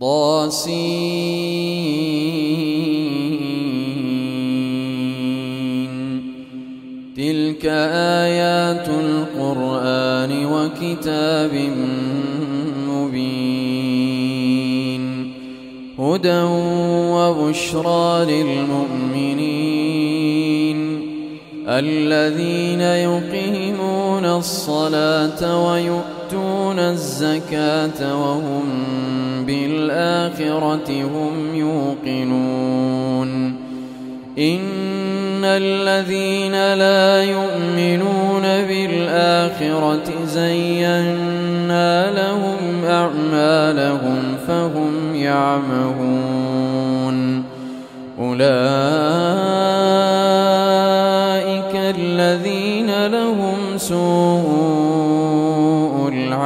طاسين. تلك آيات القرآن وكتاب مبين. هدى وبشرى للمؤمنين. الذين يقيمون الصلاة ويؤتون الزكاة وهم بالآخرة هم يوقنون. إن الذين لا يؤمنون بالآخرة زينا لهم أعمالهم فهم يعمهون. أولئك الذين لهم سوء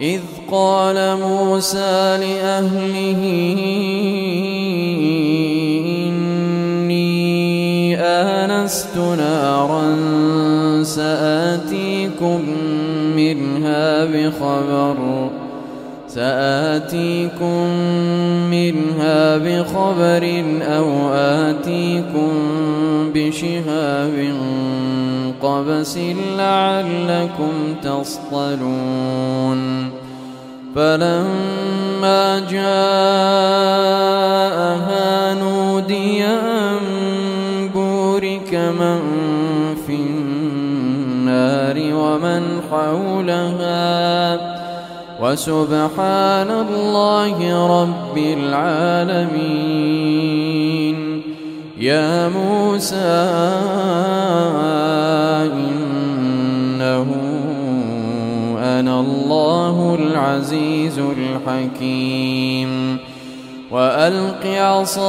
إذ قال موسى لأهله إني آنست نارا سآتيكم منها بخبر سآتيكم منها بخبر أو آتيكم بشهاب قبس لعلكم تصطلون. فلما جاءها نودي أن بورك من في النار ومن حولها. وسبحان الله رب العالمين. يا موسى إنه أنا الله العزيز الحكيم. وألق عصاك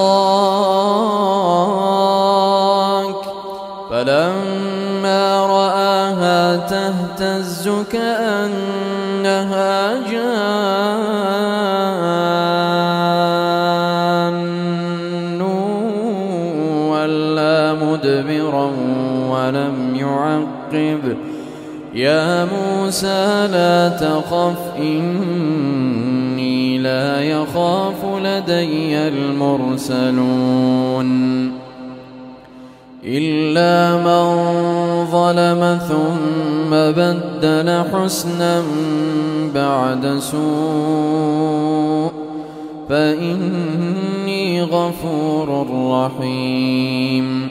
فلما رآها تهتز كأنها يا موسى لا تخف إني لا يخاف لدي المرسلون. إلا من ظلم ثم بدل حسنا بعد سوء فإني غفور رحيم.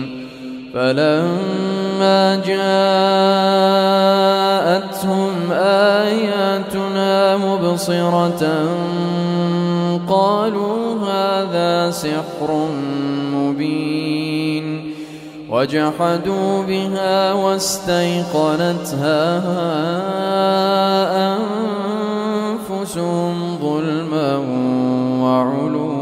فلما جاءتهم آياتنا مبصرة قالوا هذا سحر مبين وجحدوا بها واستيقنتها أنفسهم ظلما وعلوا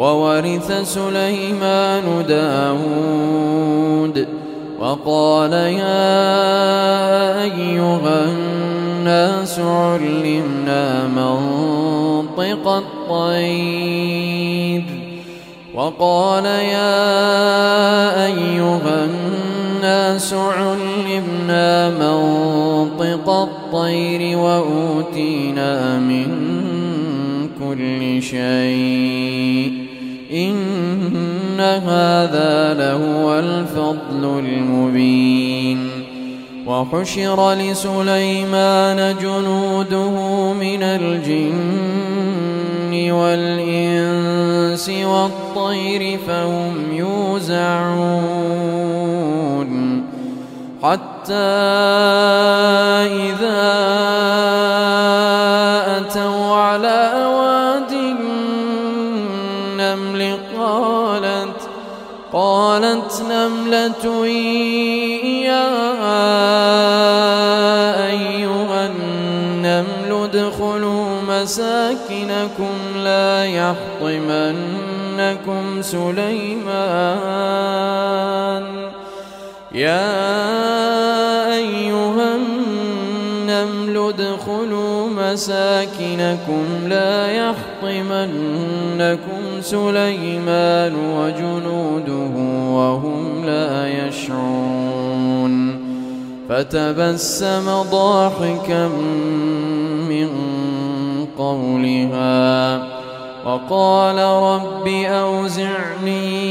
وورث سليمان داود وقال يا أيها الناس علمنا منطق الطير وقال يا أيها الناس علمنا منطق الطير وأوتينا من كل شيء إن هذا لهو الفضل المبين. وحشر لسليمان جنوده من الجن والإنس والطير فهم يوزعون. حتى إذا أتوا نملة يا أيها النمل ادخلوا مساكنكم لا يحطمنكم سليمان. يا أيها النمل ادخلوا مساكنكم لا يحطمنكم سليمان وجنوده وهم لا يشعرون فتبسم ضاحكا من قولها وقال رب أوزعني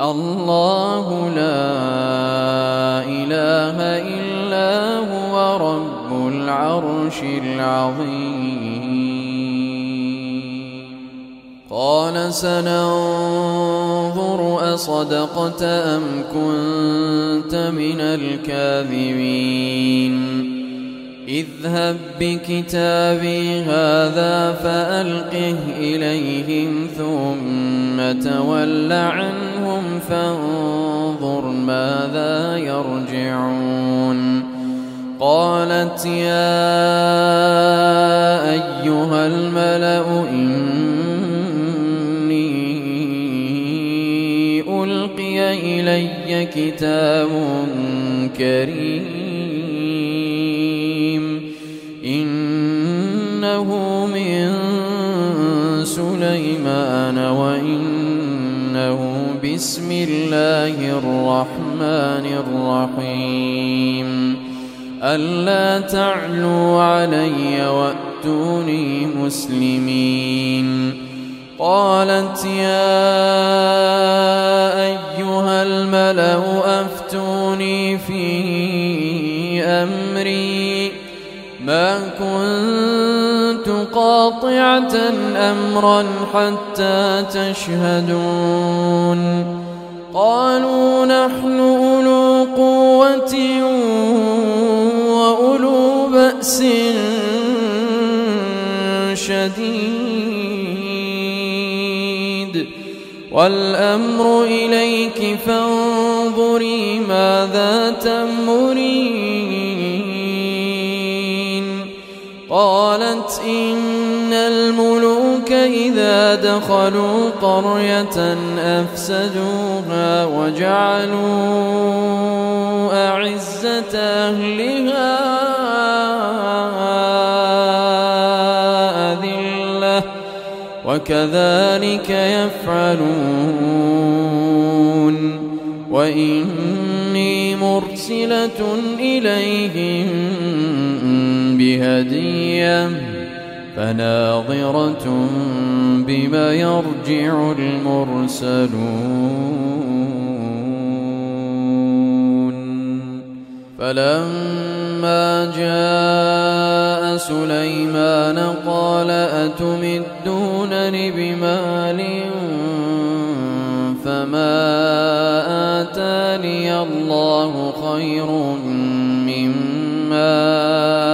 الله لا إله إلا هو رب العرش العظيم. قال سننظر أصدقت أم كنت من الكاذبين. اذهب بكتابي هذا فألقه إليهم ثم تول عنهم فانظر ماذا يرجعون. قالت يا أيها الملأ إني ألقي إلي كتاب كريم. إنه من سليمان وإنه بسم الله الرحمن الرحيم. ألا تعلوا علي وأتوني مسلمين. قالت يا أيها الملأ أفتوني في أمري. ما كنت قاطعة أمرا حتى تشهدون. قالوا نحن أولو قوة وأولو بأس شديد. والأمر إليك فانظري ماذا تأمرين. قالت إن الملوك إذا دخلوا قرية أفسدوها وجعلوا أعزة أهلها أذلة وكذلك يفعلون وإني مرسلة إليهم بهدية فناظرة بما يرجع المرسلون. فلما جاء سليمان قال أتمدونني بمال فما آتاني الله خير مما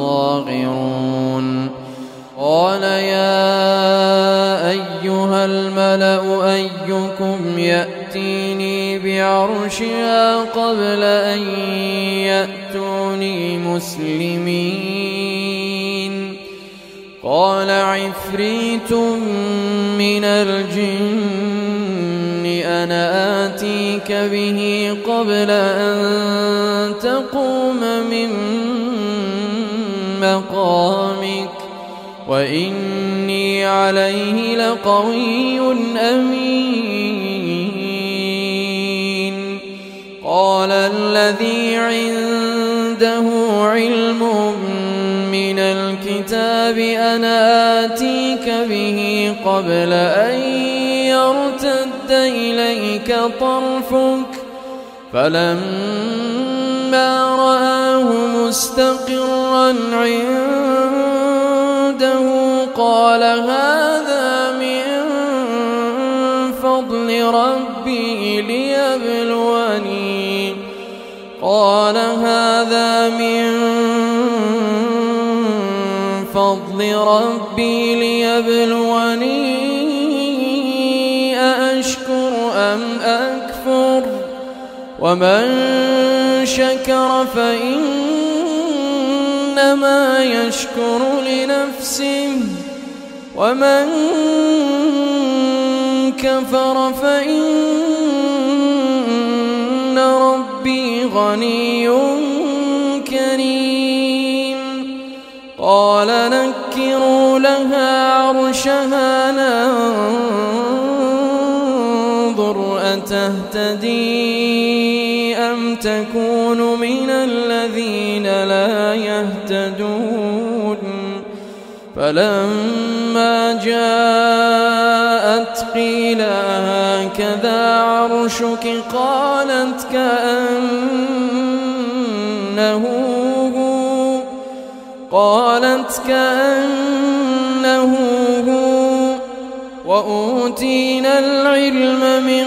صاغرون. قال يا أيها الملأ أيكم يأتيني بعرشها قبل أن يأتوني مسلمين. قال عفريت من الجن أنا آتيك به قبل أن مقامك وإني عليه لقوي أمين. قال الذي عنده علم من الكتاب أنا آتيك به قبل أن يرتد إليك طرفك فلما رآه مستقرا عنده قال هذا من فضل ربي ليبلوني. قال هذا من فضل ربي ليبلوني. أأشكر أم أكفر؟ ومن شكر فإنما يشكر لنفسه. ومن كفر فإن ربي غني كريم. قال نكروا لها عرشها ننظر أتهتدي. تكون من الذين لا يهتدون. فلما جاءت قيل هكذا عرشك؟ قالت كأنه هو. قالت كأنه هو. وأوتينا العلم من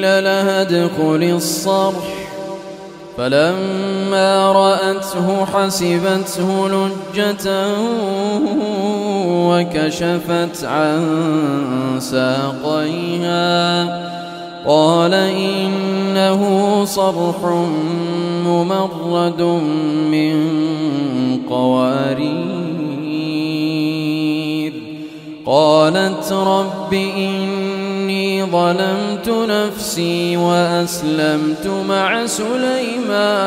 لها ادخل الصرح. فلما رأته حسبته لجة وكشفت عن ساقيها. قال إنه صرح ممرد من قوارير. قالت رب ظلمت نفسي وأسلمت مع سليمان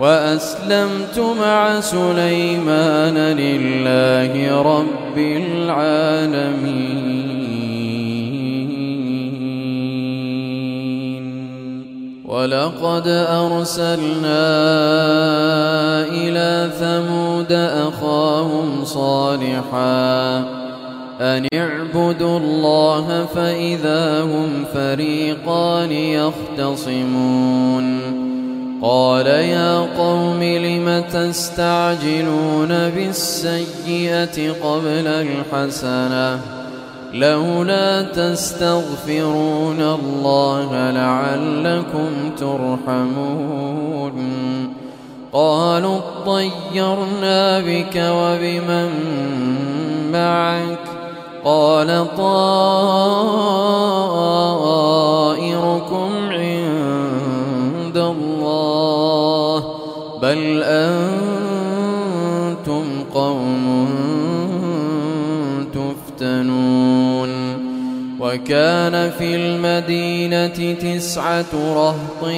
وأسلمت مع سليمان لله رب العالمين. ولقد أرسلنا إلى ثمود أخاهم صالحا أن اعبدوا الله فإذا هم فريقان يختصمون قال يا قوم لم تستعجلون بالسيئة قبل الحسنة لولا تستغفرون الله لعلكم ترحمون قالوا اطيرنا بك وبمن معك قال طائركم عند الله بل أنتم قوم تفتنون وكان في المدينة تسعة رهط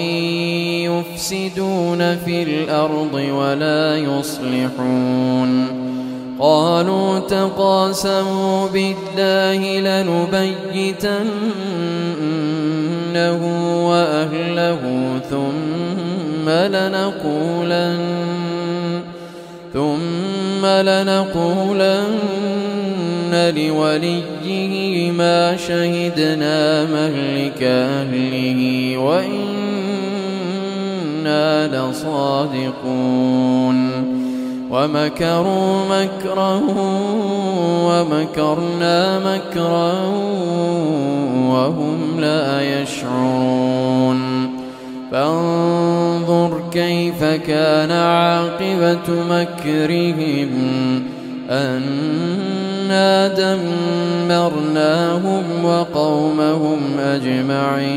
يفسدون في الأرض ولا يصلحون قالوا تقاسموا بالله لنبيتنه وأهله ثم لنقولن ثم لنقولن لوليه ما شهدنا مهلك أهله وإنا لصادقون. ومكروا مكرا ومكرنا مكرا وهم لا يشعرون. فانظر كيف كان عاقبة مكرهم. أنا دمرناهم وقومهم أجمعين.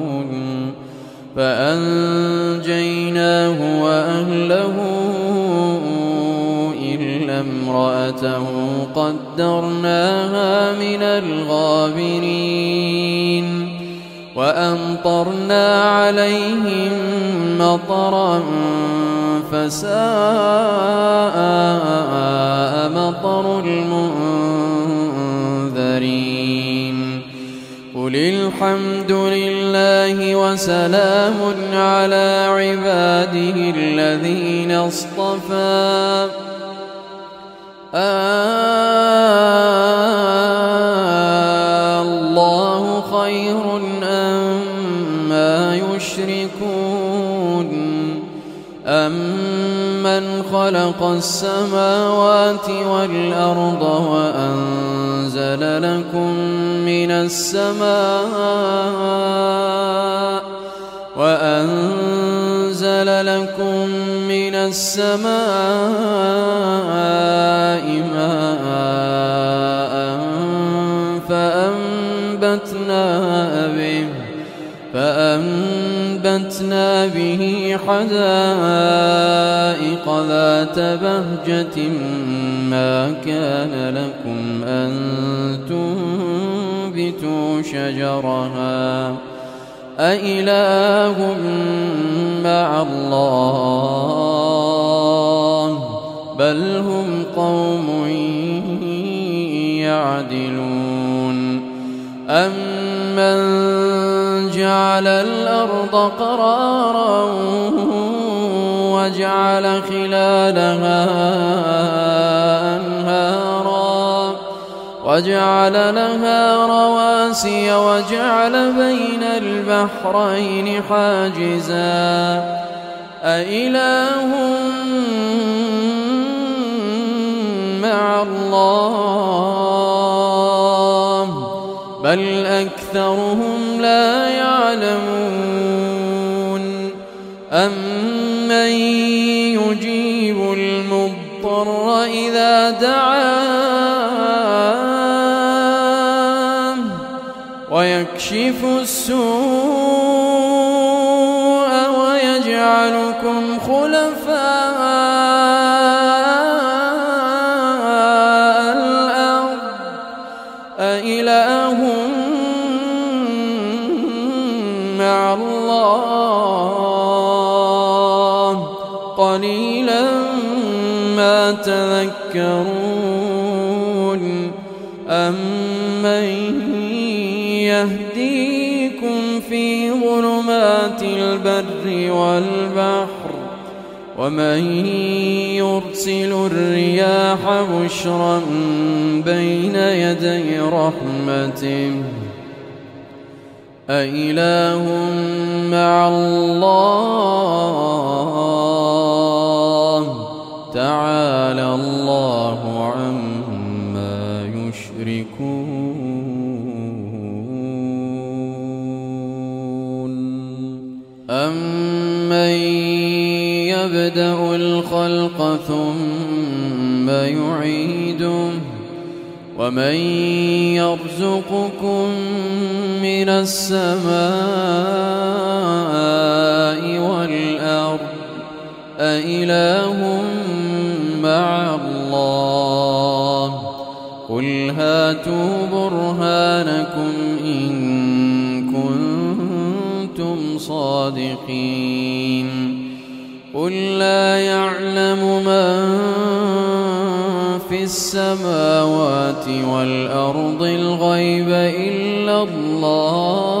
فأنجيناه وأهله إلا امرأته قدرناها من الغابرين وأمطرنا عليهم مطرا فساء مطر المنذرين قل الحمد لله وسلام على عباده الذين اصطفى. آه، الله خير أما ما يشركون. أمن خلق السماوات والأرض وأنزل لكم من السماء وأنزل لكم من السماء فأنبتنا به حدائق ذات بهجة ما كان لكم أن تنبتوا شجرها أإله مع الله بل هم قوم يعدلون أمن جعل الأرض قرارا وجعل خلالها أنهارا وجعل لها رواسي وجعل بين البحرين حاجزا أإله مع الله؟ بل أكثرهم لا يعلمون أمن يجيب المضطر إذا دعاه ويكشف السوء قليلا ما تذكرون أمن يهديكم في ظلمات البر والبحر ومن يرسل الرياح بشرا بين يدي رحمته أإله مع الله تعالى الله عما يشركون. أمن يبدأ الخلق ثم يعيده؟ ومن يرزقكم من السماء والأرض؟ أإله مع الله قل هاتوا برهانكم إن كنتم صادقين قل لا يعلم من في السماوات والأرض الغيب إلا الله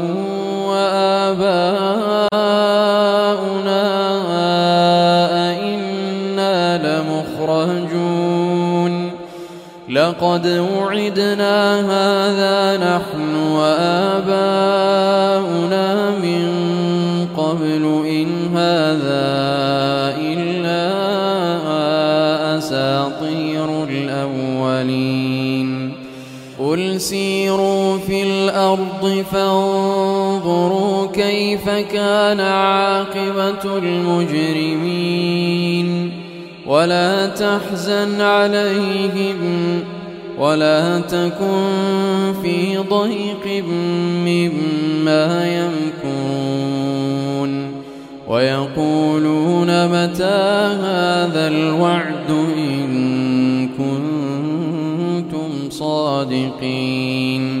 وآباؤنا أئنا لمخرجون. لقد وعدنا هذا نحن وآباؤنا من قبل إن هذا إلا أساطير الأولين. قل سيروا في الأرض فانظروا كان عاقبة المجرمين. ولا تحزن عليهم ولا تكن في ضيق مما يمكرون. ويقولون متى هذا الوعد إن كنتم صادقين.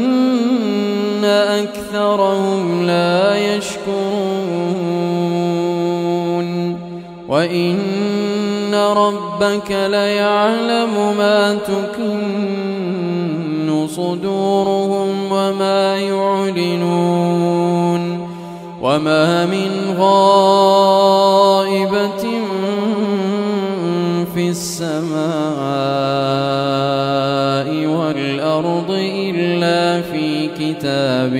أكثرهم لا يشكرون. وإن ربك ليعلم ما تكن صدورهم وما يعلنون. وما من غائبة في السماء والأرض إلا في كتاب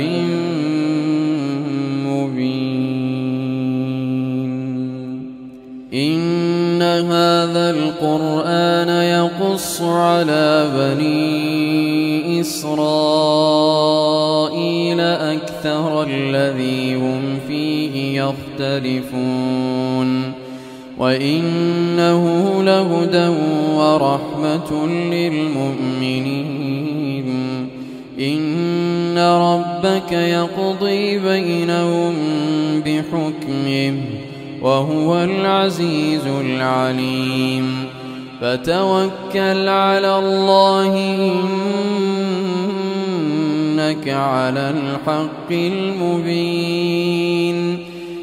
هذا القرآن يقص على بني إسرائيل أكثر الذي هم فيه يختلفون. وإنه لهدى ورحمة للمؤمنين. إن ربك يقضي بينهم بحكمه وهو العزيز العليم. فتوكل على الله إنك على الحق المبين.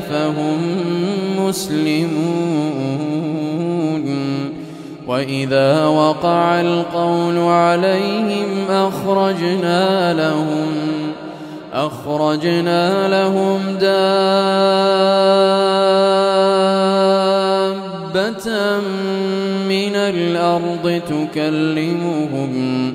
فهم مسلمون وإذا وقع القول عليهم أخرجنا لهم أخرجنا لهم دابة من الأرض تكلمهم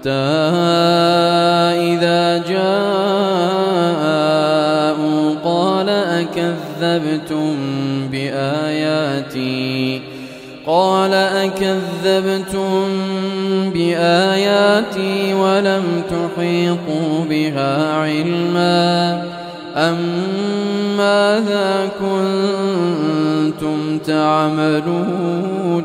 حتى إذا جاءوا قال أكذبتم بآياتي؟ قال أكذبتم بآياتي ولم تحيطوا بها علما؟ أم ماذا كنتم تعملون؟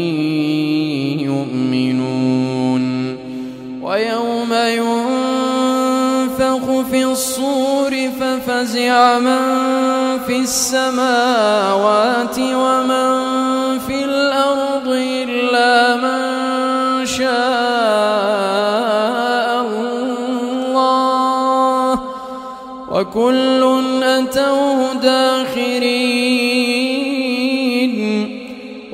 ففزع من في السماوات ومن في الأرض إلا من شاء الله. وكل أتوه داخرين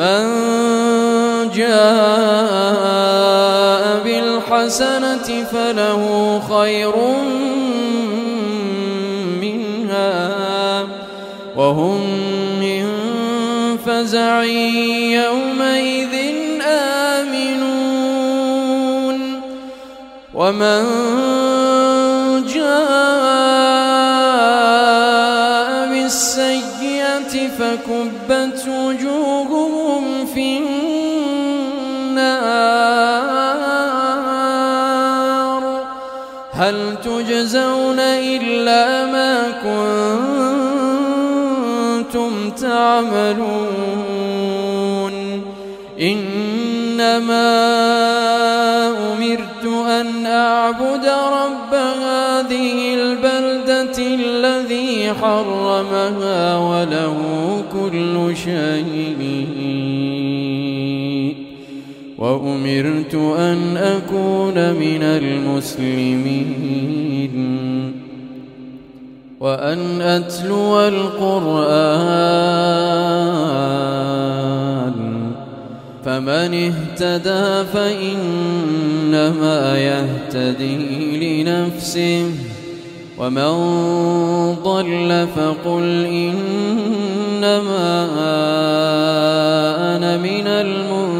من جاء بالحسنة فله خير منها وهم من فزع يومئذ آمنون. ومن جاء بالسيئة فكبت تعملون إنما أمرت أن أعبد رب هذه البلدة الذي حرمها وله كل شيء. وأمرت أن أكون من المسلمين. وأن أتلو القرآن فمن اهتدى فإنما يهتدي لنفسه ومن ضل فقل إنما أنا من المنذرين